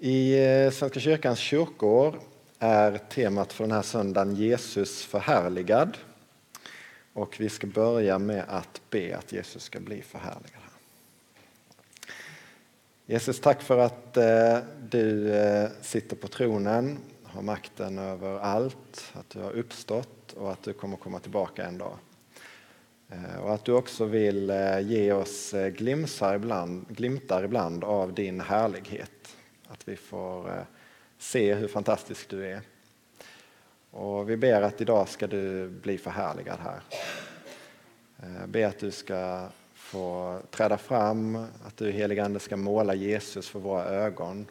I eh, Svenska kyrkans kyrkår är temat för den här söndagen Jesus förhärligad. Och vi ska börja med att be att Jesus ska bli förhärligad. Jesus, tack för att eh, du eh, sitter på tronen, har makten över allt, att du har uppstått och att du kommer komma tillbaka en dag. Och att du också vill ge oss glimtar ibland, glimtar ibland av din härlighet. Att vi får eh, se hur fantastisk du är. Och vi ber att idag ska du bli förhärligad här. Eh, be att du ska få träda fram, att du heligande ska måla Jesus för våra ögon.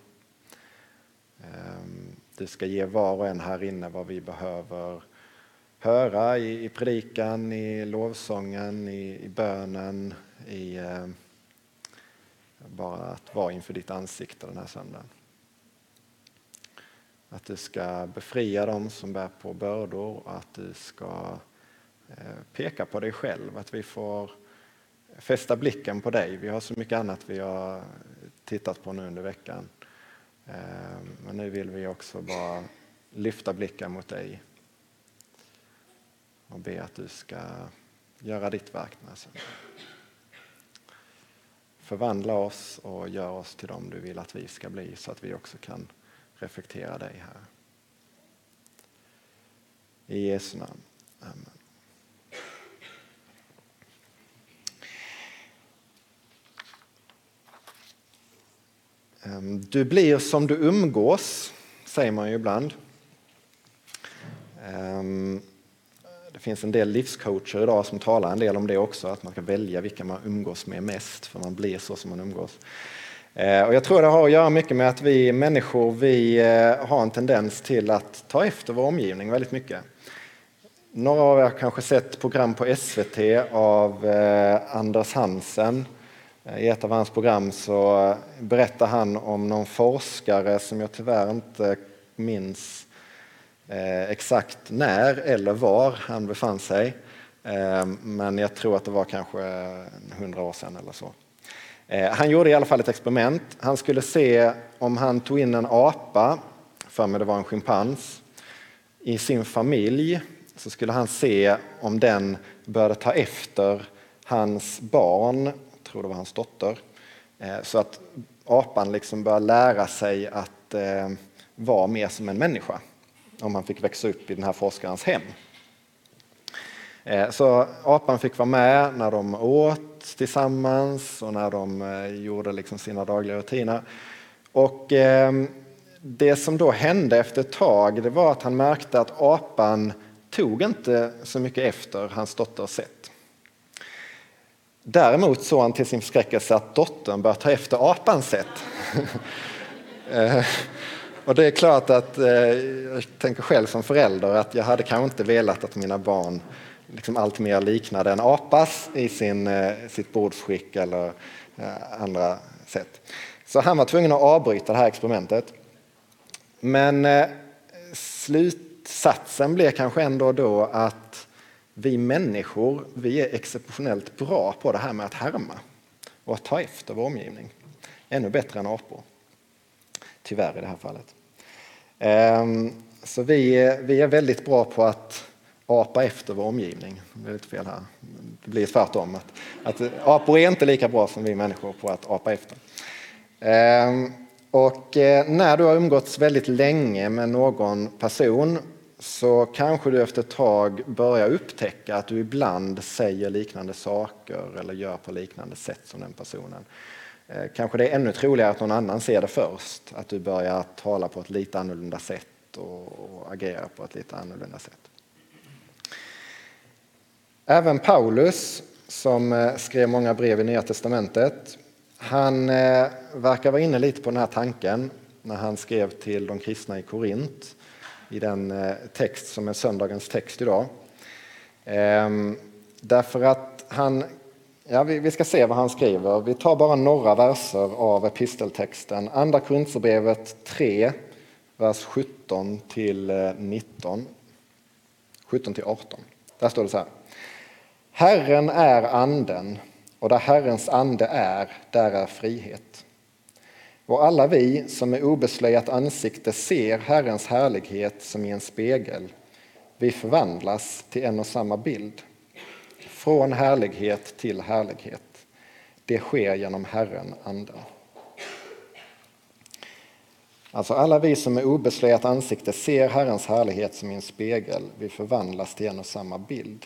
Ehm, du ska ge var och en här inne vad vi behöver höra i, i predikan, i lovsången, i, i bönen, i eh, bara att vara inför ditt ansikte den här söndagen. Att du ska befria dem som bär på bördor och att du ska eh, peka på dig själv, att vi får fästa blicken på dig. Vi har så mycket annat vi har tittat på nu under veckan. Eh, men nu vill vi också bara lyfta blicken mot dig och be att du ska göra ditt verk den här söndagen. Förvandla oss och gör oss till dem du vill att vi ska bli så att vi också kan reflektera dig här. I Jesu namn. Amen. Ehm, du blir som du umgås, säger man ju ibland. Ehm, det finns en del livscoacher idag som talar en del om det också, att man ska välja vilka man umgås med mest, för man blir så som man umgås. Eh, och jag tror det har att göra mycket med att vi människor vi eh, har en tendens till att ta efter vår omgivning väldigt mycket. Några av er har kanske sett program på SVT av eh, Anders Hansen. I ett av hans program så berättar han om någon forskare som jag tyvärr inte minns Eh, exakt när eller var han befann sig. Eh, men jag tror att det var kanske hundra år sedan eller så. Eh, han gjorde i alla fall ett experiment. Han skulle se om han tog in en apa, för mig det var en schimpans, i sin familj så skulle han se om den började ta efter hans barn, jag tror det var hans dotter, så att apan liksom började lära sig att vara mer som en människa om han fick växa upp i den här forskarens hem. Eh, så apan fick vara med när de åt, tillsammans och när de eh, gjorde liksom sina dagliga rutiner. Och eh, det som då hände efter ett tag det var att han märkte att apan tog inte så mycket efter hans dotters sätt. Däremot såg han till sin förskräckelse att dottern började ta efter apans sätt. Och det är klart att eh, jag tänker själv som förälder att jag hade kanske inte velat att mina barn liksom allt mer liknade en apas i sin, eh, sitt bordsskick eller eh, andra sätt. Så han var tvungen att avbryta det här experimentet. Men eh, slutsatsen blev kanske ändå då att vi människor, vi är exceptionellt bra på det här med att härma och att ta efter vår omgivning. Ännu bättre än apor. Tyvärr i det här fallet. Ehm, så vi, vi är väldigt bra på att apa efter vår omgivning. Det är lite fel här. Det blir tvärtom. Att, att apor är inte lika bra som vi människor på att apa efter. Ehm, och eh, när du har umgåtts väldigt länge med någon person så kanske du efter ett tag börjar upptäcka att du ibland säger liknande saker eller gör på liknande sätt som den personen. Eh, kanske det är ännu troligare att någon annan ser det först, att du börjar tala på ett lite annorlunda sätt och agera på ett lite annorlunda sätt. Även Paulus, som eh, skrev många brev i Nya Testamentet, han eh, verkar vara inne lite på den här tanken när han skrev till de kristna i Korint i den text som är söndagens text idag. Ehm, därför att han, ja, vi ska se vad han skriver. Vi tar bara några verser av episteltexten. Andra Korinthierbrevet 3, vers 17 till eh, 19. 17 till 18. Där står det så här. Herren är anden och där Herrens ande är, där är frihet. Och alla vi som med obeslöjat ansikte ser Herrens härlighet som i en spegel, vi förvandlas till en och samma bild. Från härlighet till härlighet. Det sker genom Herren, Anden. Alltså alla vi som med obeslöjat ansikte ser Herrens härlighet som i en spegel, vi förvandlas till en och samma bild.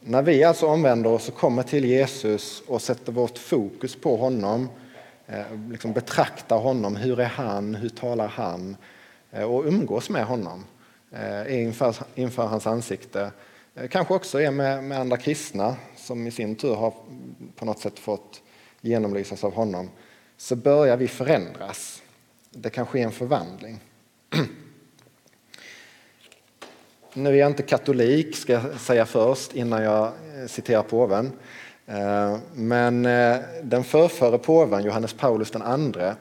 När vi alltså omvänder oss och kommer till Jesus och sätter vårt fokus på honom, eh, liksom betraktar honom, hur är han, hur talar han eh, och umgås med honom Eh, inför, inför hans ansikte. Eh, kanske också är med, med andra kristna som i sin tur har på något sätt fått genomlysas av honom, så börjar vi förändras. Det kan ske en förvandling. Nu är jag inte katolik, ska jag säga först, innan jag eh, citerar påven. Men den förrförre påven, Johannes Paulus II,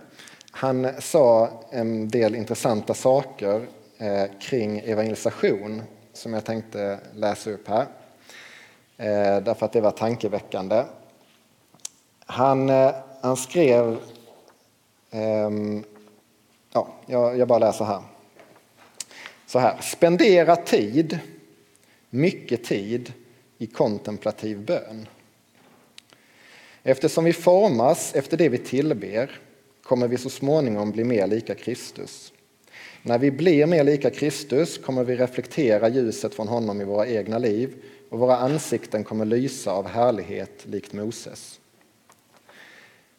han sa en del intressanta saker Eh, kring evangelisation som jag tänkte läsa upp här. Eh, därför att det var tankeväckande. Han, eh, han skrev, ehm, ja, jag bara läser här så här, spendera tid, mycket tid, i kontemplativ bön. Eftersom vi formas efter det vi tillber kommer vi så småningom bli mer lika Kristus. När vi blir mer lika Kristus kommer vi reflektera ljuset från honom i våra egna liv och våra ansikten kommer lysa av härlighet likt Moses.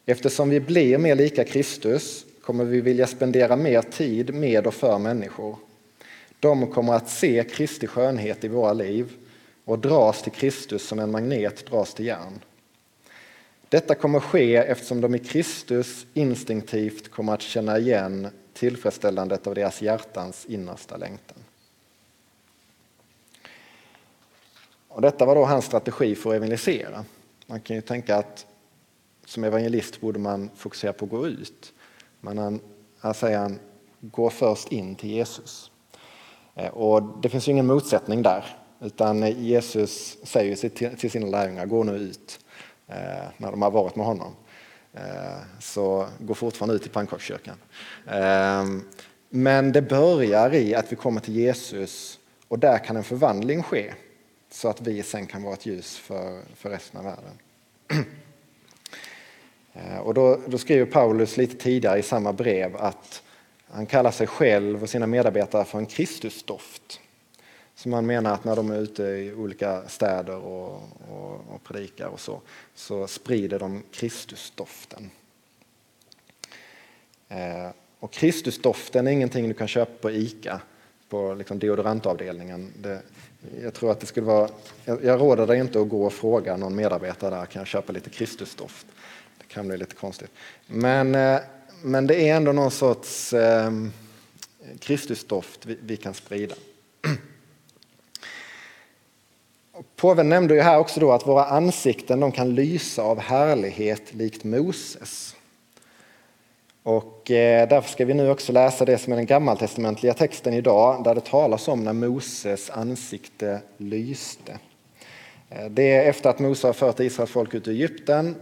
Eftersom vi blir mer lika Kristus kommer vi vilja spendera mer tid med och för människor de kommer att se Kristi skönhet i våra liv och dras till Kristus som en magnet dras till järn. Detta kommer ske eftersom de i Kristus instinktivt kommer att känna igen tillfredsställandet av deras hjärtans innersta längtan. Och detta var då hans strategi för att evangelisera. Man kan ju tänka att som evangelist borde man fokusera på att gå ut. Men han, här säger han, gå först in till Jesus. Eh, och det finns ju ingen motsättning där, utan Jesus säger till sina lärjungar, gå nu ut eh, när de har varit med honom. Eh, så gå fortfarande ut i pannkakskyrkan. Ehm, men det börjar i att vi kommer till Jesus och där kan en förvandling ske så att vi sen kan vara ett ljus för, för resten av världen. Eh, och då, då skriver Paulus lite tidigare i samma brev att han kallar sig själv och sina medarbetare för en Kristusdoft. Så man menar att när de är ute i olika städer och, och, och predikar och så, så sprider de Kristusdoften. Eh, och Kristusdoften är ingenting du kan köpa på ICA, på liksom deodorantavdelningen. Det, jag tror att det skulle vara, jag, jag råder dig inte att gå och fråga någon medarbetare där, kan jag köpa lite Kristusdoft? Det kan bli lite konstigt. Men eh, men det är ändå någon sorts eh, Kristusdoft vi, vi kan sprida. Påven nämnde ju här också då att våra ansikten de kan lysa av härlighet likt Moses. Och eh, därför ska vi nu också läsa det som är den gammaltestamentliga texten idag där det talas om när Moses ansikte lyste. Eh, det är efter att Mose har fört Israels folk ut ur Egypten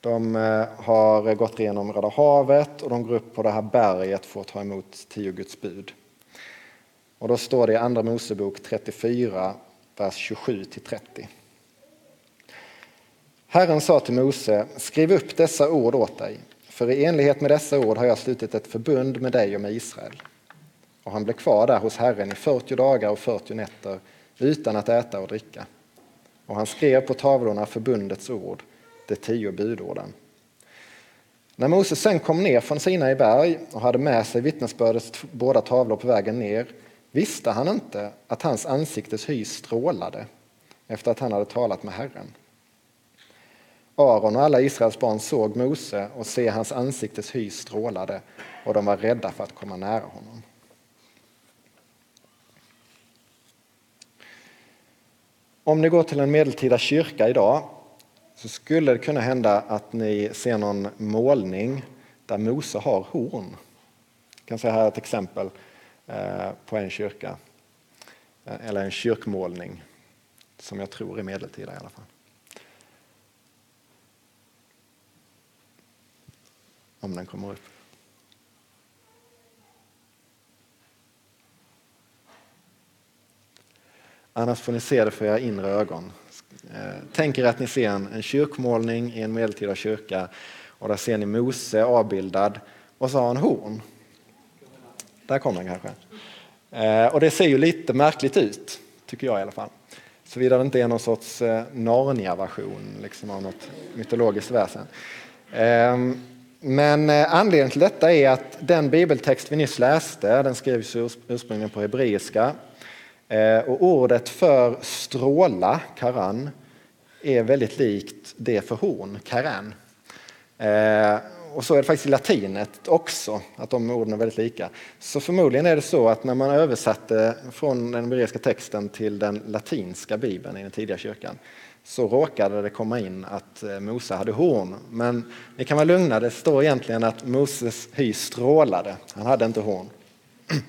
de eh, har gått igenom Röda havet och de går upp på det här berget för att ta emot tio Guds bud. Och då står det i Andra Mosebok 34, vers 27 30. Herren sa till Mose, skriv upp dessa ord åt dig, för i enlighet med dessa ord har jag slutit ett förbund med dig och med Israel. Och han blev kvar där hos Herren i 40 dagar och 40 nätter utan att äta och dricka. Och han skrev på tavlorna förbundets ord de tio budorden. När Mose sen kom ner från Sinai berg och hade med sig vittnesbördets båda tavlor på vägen ner visste han inte att hans ansiktes hy strålade efter att han hade talat med Herren. Aron och alla Israels barn såg Mose och se hans ansiktes hy strålade och de var rädda för att komma nära honom. Om ni går till en medeltida kyrka idag så skulle det kunna hända att ni ser någon målning där Mose har horn. Jag kan säga här ett exempel Eh, på en kyrka, eh, eller en kyrkmålning som jag tror är medeltida i alla fall. Om den kommer upp. Annars får ni se det för era inre ögon. Eh, Tänk er att ni ser en, en kyrkmålning i en medeltida kyrka och där ser ni Mose avbildad och så har han horn. Där kom den kanske. Eh, och det ser ju lite märkligt ut, tycker jag i alla fall. Såvida det inte är någon sorts eh, Narnia-version liksom av något mytologiskt väsen. Ehm, men eh, anledningen till detta är att den bibeltext vi nyss läste, den skrevs ursprungligen på hebreiska och ordet för stråla, karan, är väldigt likt det för horn, karan. Och så är det faktiskt i latinet också, att de orden är väldigt lika. Så förmodligen är det så att när man översatte från den hebreiska texten till den latinska bibeln i den tidiga kyrkan så råkade det komma in att eh, Mose hade horn. Men ni kan vara lugna, det står egentligen att Moses hy strålade, han hade inte horn.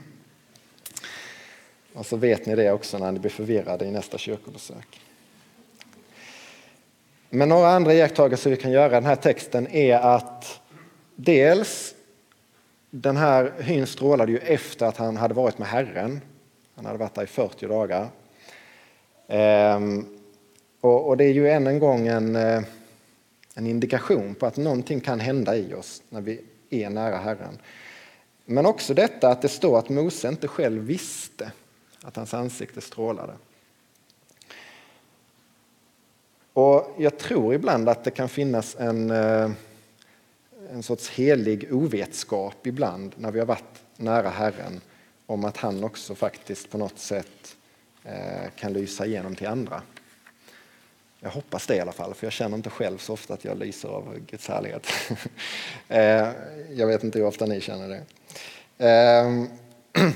Och så vet ni det också när ni blir förvirrade i nästa kyrkobesök. Men några andra iakttagelser vi kan göra i den här texten är att dels den här hyn strålade ju efter att han hade varit med Herren. Han hade varit där i 40 dagar. Ehm, och, det är ju än en gång en, eh, en indikation på att någonting kan hända i oss när vi är nära Herren. Men också detta att det står att Mose inte själv visste att hans ansikte strålade. Och jag tror ibland att det kan finnas en, eh, en sorts helig ovetskap ibland när vi har varit nära Herren om att han också faktiskt på något sätt eh, kan lysa igenom till andra. Jag hoppas det i alla fall, för jag känner inte själv så ofta att jag lyser av Guds härlighet. Eh, jag vet inte hur ofta ni känner det. Ehm,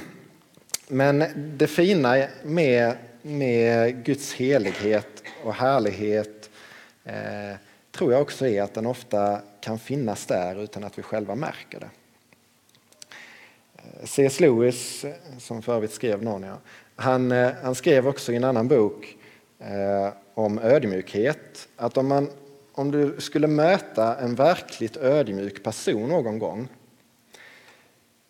men det fina med, med Guds helighet och härlighet eh, tror jag också är att den ofta kan finnas där utan att vi själva märker det. Eh, C.S. Lewis, som för övrigt skrev Narnia, han, eh, han skrev också i en annan bok eh, om ödmjukhet att om, man, om du skulle möta en verkligt ödmjuk person någon gång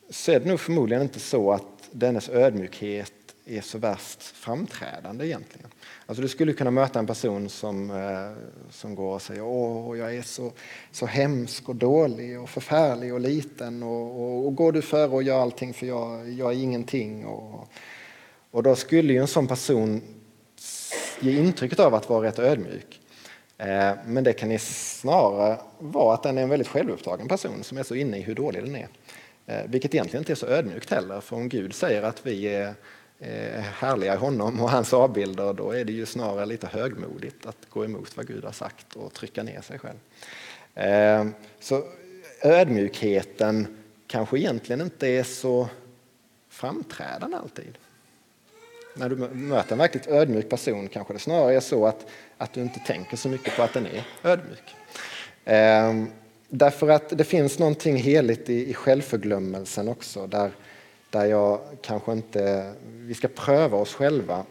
så är det nog förmodligen inte så att dennes ödmjukhet är så värst framträdande egentligen. Alltså du skulle kunna möta en person som, eh, som går och säger åh, jag är så, så hemsk och dålig och förfärlig och liten och, och, och går du före och gör allting för jag, jag är ingenting. Och, och då skulle ju en sån person ge intrycket av att vara rätt ödmjuk. Eh, men det kan snarare vara att den är en väldigt självupptagen person som är så inne i hur dålig den är. Eh, vilket egentligen inte är så ödmjukt heller, för om Gud säger att vi är Eh, härliga i honom och hans avbilder, då är det ju snarare lite högmodigt att gå emot vad Gud har sagt och trycka ner sig själv. Eh, så ödmjukheten kanske egentligen inte är så framträdande alltid. När du möter en verkligt ödmjuk person kanske det snarare är så att, att du inte tänker så mycket på att den är ödmjuk. Eh, därför att det finns någonting heligt i, i självförglömmelsen också, där, där jag kanske inte, vi ska pröva oss själva,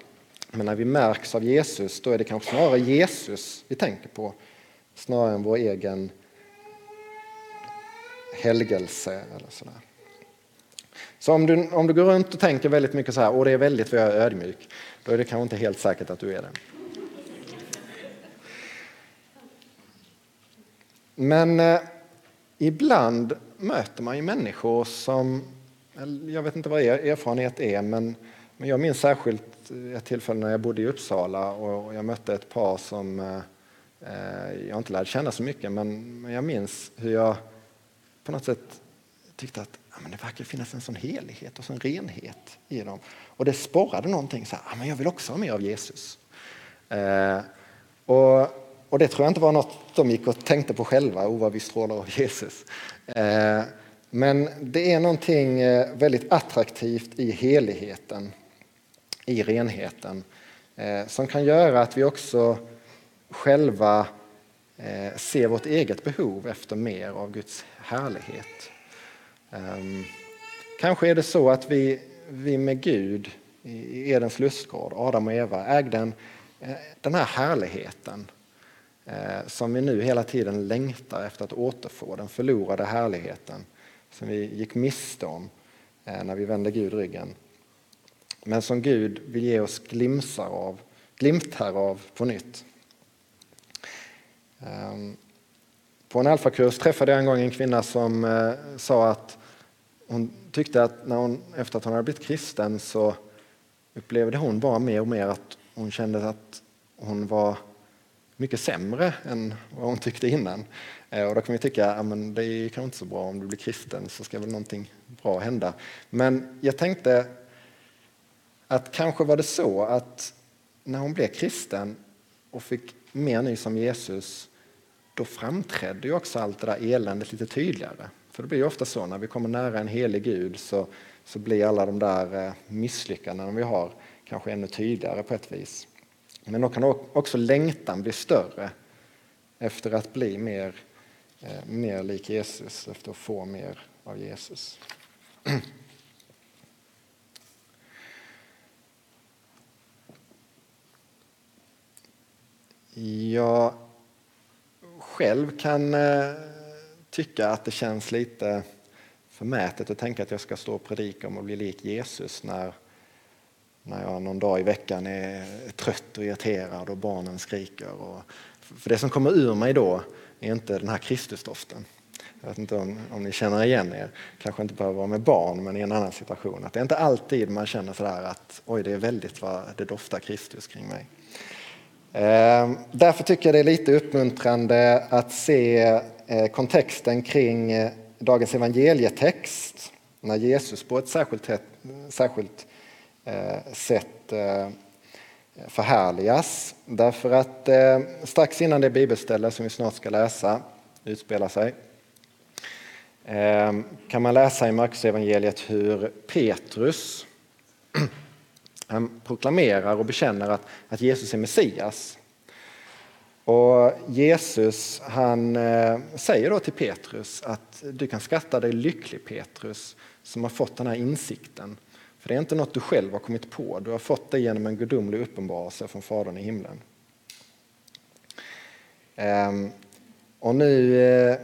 men när vi märks av Jesus, då är det kanske snarare Jesus vi tänker på, snarare än vår egen helgelse eller sådär. Så om du, om du går runt och tänker väldigt mycket så här, och det är väldigt för jag är ödmjuk, då är det kanske inte helt säkert att du är det. Men eh, ibland möter man ju människor som, jag vet inte vad er erfarenhet är, men, men jag minns särskilt ett tillfälle när jag bodde i Uppsala och jag mötte ett par som eh, eh, jag inte lärde känna så mycket, men, men jag minns hur jag på något sätt tyckte att ja, men det verkar finnas en sån helighet och sån renhet i dem. Och det sporrade någonting, så här, ja, men jag vill också ha mer av Jesus. Eh, och och det tror jag inte var något de gick och tänkte på själva, oh vad vi strålar av Jesus. Eh, men det är någonting eh, väldigt attraktivt i heligheten, i renheten, eh, som kan göra att vi också själva eh, ser vårt eget behov efter mer av Guds härlighet. Ehm, kanske är det så att vi, vi med Gud i Edens lustgård, Adam och Eva, ägde en, den här härligheten som vi nu hela tiden längtar efter att återfå, den förlorade härligheten som vi gick miste om eh, när vi vände Gud ryggen. Men som Gud vill ge oss glimtar av, glimtar av på nytt. Ehm, på en alfakurs träffade jag en gång en kvinna som eh, sa att hon tyckte att när hon, efter att hon hade blivit kristen så upplevde hon bara mer och mer att hon kände att hon var mycket sämre än vad hon tyckte innan. Eh, och då kan vi tycka att ja, det är kanske inte så bra om du blir kristen så ska väl någonting bra hända. Men jag tänkte att kanske var det så att när hon blev kristen och fick mer ny som Jesus då framträdde ju också allt det där eländet lite tydligare. För det blir ju ofta så när vi kommer nära en helig Gud så, så blir alla de där eh, misslyckandena vi har kanske ännu tydligare på ett vis. Men då kan också längtan bli större efter att bli mer, eh, mer lik Jesus, efter att få mer av Jesus. Jag själv kan eh, tycka att det känns lite förmätet att tänka att jag ska stå och predika om att bli lik Jesus när när jag någon dag i veckan är trött och irriterad och barnen skriker. Och, för det som kommer ur mig då är inte den här Kristusdoften. Jag vet inte om, om ni känner igen er, kanske inte behöver vara med barn men i en annan situation. Att det är inte alltid man känner sådär att oj det är väldigt vad det doftar Kristus kring mig. Eh, därför tycker jag det är lite uppmuntrande att se eh, kontexten kring eh, dagens evangelietext när Jesus på ett särskilt, särskilt Eh, Eh, sätt eh, förhärligas. Därför att eh, strax innan det bibelställe som vi snart ska läsa utspelar sig kan man läsa i Markusevangeliet hur Petrus han proklamerar och bekänner att, att Jesus är Messias. Och Jesus han säger då till Petrus att du kan skatta dig lycklig Petrus som har fått den här insikten för det är inte något du själv har kommit på, du har fått det genom en gudomlig uppenbarelse från Fadern i himlen. Ehm, och nu eh,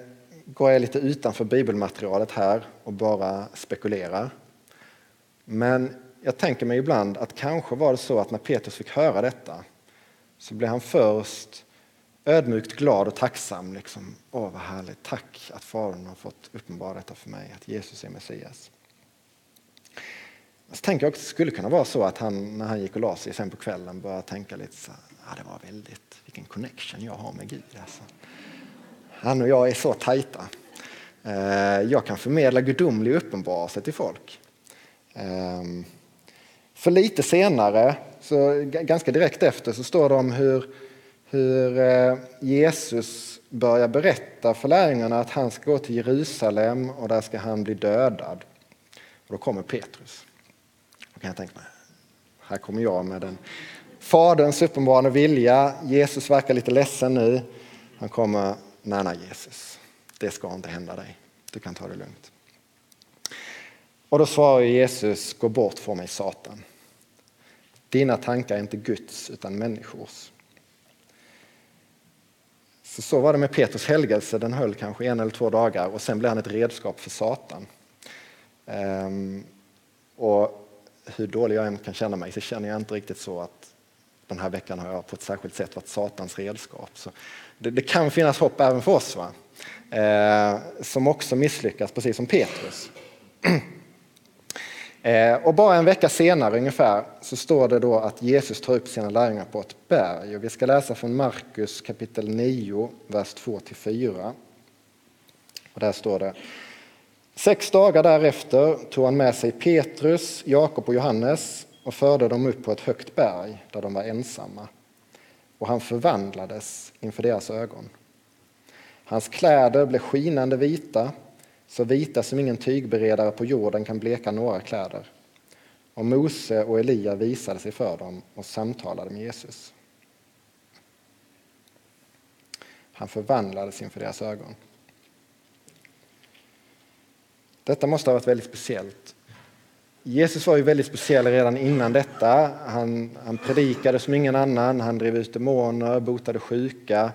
går jag lite utanför bibelmaterialet här och bara spekulerar. Men jag tänker mig ibland att kanske var det så att när Petrus fick höra detta så blev han först ödmjukt glad och tacksam. Liksom, Åh, vad härligt, tack att Fadern har fått uppenbara detta för mig, att Jesus är Messias. Så tänker jag också, det skulle kunna vara så att han när han gick och la sig sen på kvällen började tänka lite så ja, ah, det var väldigt, vilken connection jag har med Gud. Alltså. Han och jag är så tajta. Eh, jag kan förmedla gudomlig uppenbarelse till folk. Ehm, för lite senare, så ganska direkt efter, så står det om hur, hur eh, Jesus börjar berätta för lärjungarna att han ska gå till Jerusalem och där ska han bli dödad. Och då kommer Petrus. Kan jag tänka mig, här kommer jag med den Faderns uppenbarande vilja. Jesus verkar lite ledsen nu. Han kommer, nej, nej Jesus, det ska inte hända dig. Du kan ta det lugnt. Och då svarar Jesus, gå bort från mig Satan. Dina tankar är inte Guds utan människors. Så, så var det med Petrus helgelse, den höll kanske en eller två dagar och sen blev han ett redskap för Satan. Ehm, och hur dålig jag än kan känna mig så känner jag inte riktigt så att den här veckan har jag på ett särskilt sätt varit Satans redskap. Så det, det kan finnas hopp även för oss, va? Eh, som också misslyckas, precis som Petrus. eh, och bara en vecka senare ungefär så står det då att Jesus tar upp sina lärjungar på ett berg. Och vi ska läsa från Markus kapitel 9, vers 2-4. Och där står det Sex dagar därefter tog han med sig Petrus, Jakob och Johannes och förde dem upp på ett högt berg där de var ensamma. och han förvandlades inför deras ögon. Hans kläder blev skinande vita, så vita som ingen tygberedare på jorden kan bleka några kläder. Och Mose och Elia visade sig för dem och samtalade med Jesus. Han förvandlades inför deras ögon. Detta måste ha varit väldigt speciellt. Jesus var ju väldigt speciell redan innan detta. Han, han predikade som ingen annan, han drev ut demoner, botade sjuka.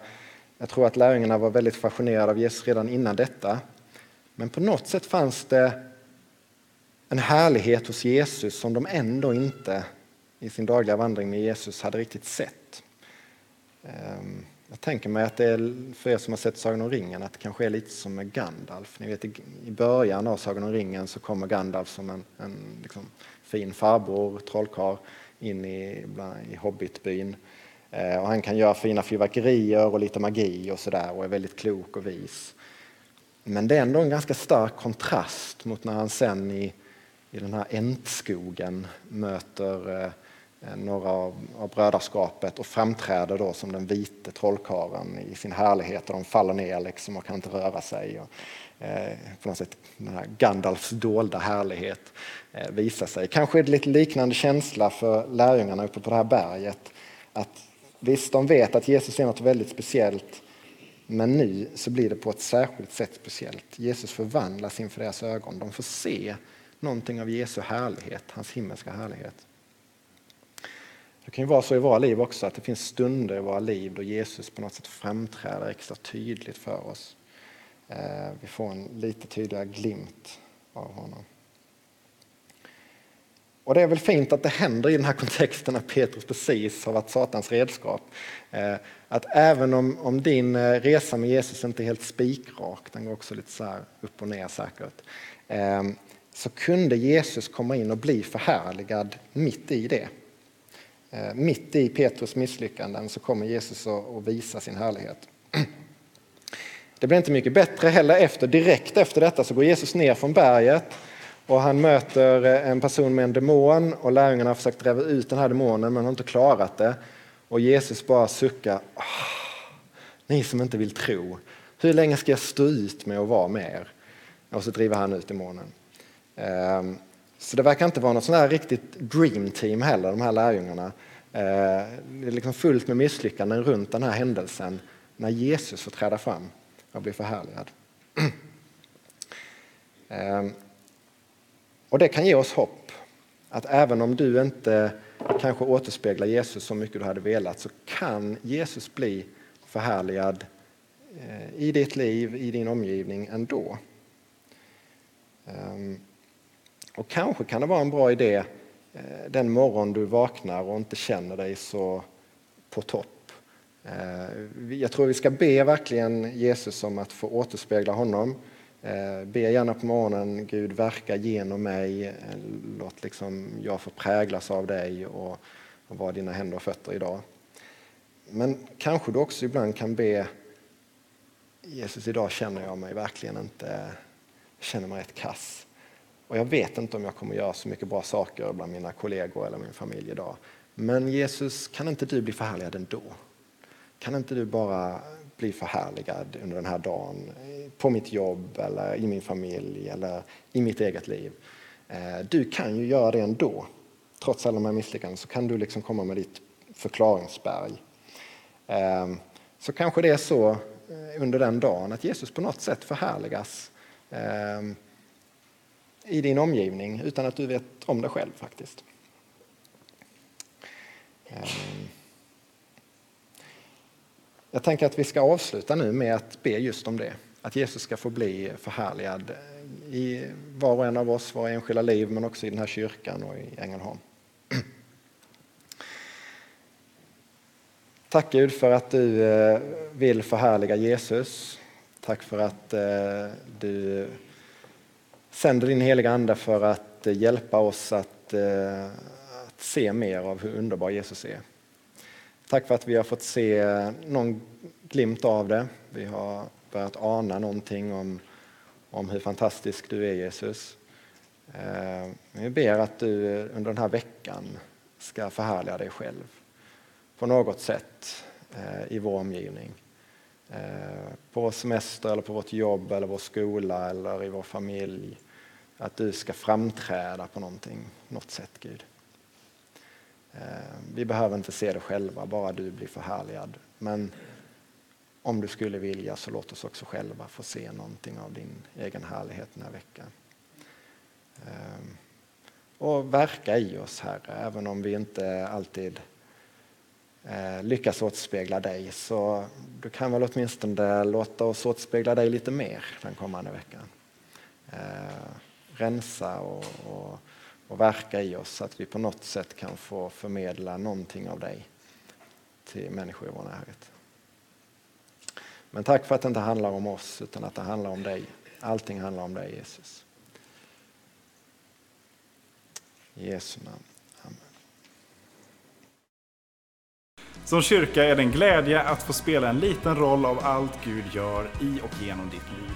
Jag tror att lärjungarna var väldigt fascinerade av Jesus redan innan detta. Men på något sätt fanns det en härlighet hos Jesus som de ändå inte i sin dagliga vandring med Jesus hade riktigt sett. Ehm, jag tänker mig att det är, för er som har sett Sagan om ringen, att det kanske är lite som med Gandalf. Ni vet, I början av Sagan om ringen så kommer Gandalf som en, en liksom, fin farbror, trollkarl, in i, i hobbitbyn. Eh, och han kan göra fina fyrverkerier och lite magi och sådär och är väldigt klok och vis. Men det är ändå en ganska stark kontrast mot när han sen i, i den här äntskogen möter Eh, Eh, några av, av brödraskapet och framträder då som den vite trollkarlen i sin härlighet och de faller ner liksom och kan inte röra sig. Och, eh, på något sätt den här Gandalfs dolda härlighet eh, visar sig. Kanske är det lite liknande känsla för lärjungarna uppe på det här berget. Att visst, de vet att Jesus är något väldigt speciellt men nu så blir det på ett särskilt sätt speciellt. Jesus förvandlas inför deras ögon. De får se någonting av Jesu härlighet, hans himmelska härlighet. Det kan ju vara så i våra liv också att det finns stunder i våra liv då Jesus på något sätt framträder extra tydligt för oss. Eh, vi får en lite tydligare glimt av honom. Och det är väl fint att det händer i den här kontexten när Petrus precis har varit Satans redskap. Eh, att även om, om din eh, resa med Jesus inte är helt spikrak, den går också lite så upp och ner säkert, så kunde Jesus komma in och bli förhärligad mitt i det. Eh, mitt i Petrus misslyckanden så kommer Jesus att visa sin härlighet. Det blir inte mycket bättre heller efter, direkt efter detta så går Jesus ner från berget och han möter eh, en person med en demon och lärjungarna har försökt driva ut den här demonen men har inte klarat det. Och Jesus bara suckar. Ah, ni som inte vill tro, hur länge ska jag stå ut med att vara med er? Och så driver han ut demonen. Ehm, så det verkar inte vara något sånt riktigt dream team heller, de här lärjungarna. Eh, det är liksom fullt med misslyckanden runt den här händelsen när Jesus får träda fram och bli förhärligad. Eh, och det kan ge oss hopp att även om du inte kanske återspeglar Jesus så mycket du hade velat så kan Jesus bli förhärligad eh, i ditt liv, i din omgivning ändå. Ehm, och kanske kan det vara en bra idé eh, den morgon du vaknar och inte känner dig så på topp. Eh, jag tror vi ska be verkligen Jesus om att få återspegla honom. Eh, be gärna på morgonen, Gud verka genom mig, låt liksom jag få präglas av dig och, och vara dina händer och fötter idag. Men kanske du också ibland kan be Jesus, idag känner jag mig verkligen inte, känner mig rätt kass. Och jag vet inte om jag kommer göra så mycket bra saker bland mina kollegor eller min familj idag. Men Jesus, kan inte du bli förhärligad ändå? Kan inte du bara bli förhärligad under den här dagen på mitt jobb eller i min familj eller i mitt eget liv? Eh, du kan ju göra det ändå. Trots alla de här misslyckandena så kan du liksom komma med ditt förklaringsberg. Eh, så kanske det är så eh, under den dagen att Jesus på något sätt förhärligas i din omgivning utan att du vet om det själv faktiskt. Ehm. Jag tänker att vi ska avsluta nu med att be just om det. Att Jesus ska få bli förhärligad i var och en av oss, våra enskilda liv, men också i den här kyrkan och i Ängelholm. Tack Gud för att du eh, vill förhärliga Jesus. Tack för att eh, du sänder din heliga Ande för att eh, hjälpa oss att, eh, att, se mer av hur underbar Jesus är. Tack för att vi har fått se eh, någon glimt av det. Vi har börjat ana någonting om, om hur fantastisk du är Jesus. Vi ber att du under den här veckan ska förhärliga dig själv på något sätt. i vår omgivning. På vår semester eller på vårt jobb eller vår skola eller i vår familj. Att du ska framträda på någonting, något sätt Gud. Eh, vi behöver inte se det själva, bara du blir förhärligad. Men om du skulle vilja så låt oss också själva få se någonting av din egen härlighet den här veckan. Ehm, och verka i oss Herre, även om vi inte alltid eh, lyckas återspegla dig så du kan väl åtminstone låta oss återspegla dig lite mer den kommande veckan. Ehm, Rensa och, och, och verka i oss så att vi på något sätt kan få förmedla någonting av dig till människor i vår närhet. Men tack för att det inte handlar om oss utan att det handlar om dig. Allting handlar om dig Jesus. I Jesu namn. Amen. Som kyrka är det en glädje att få spela en liten roll av allt Gud gör i och genom ditt liv.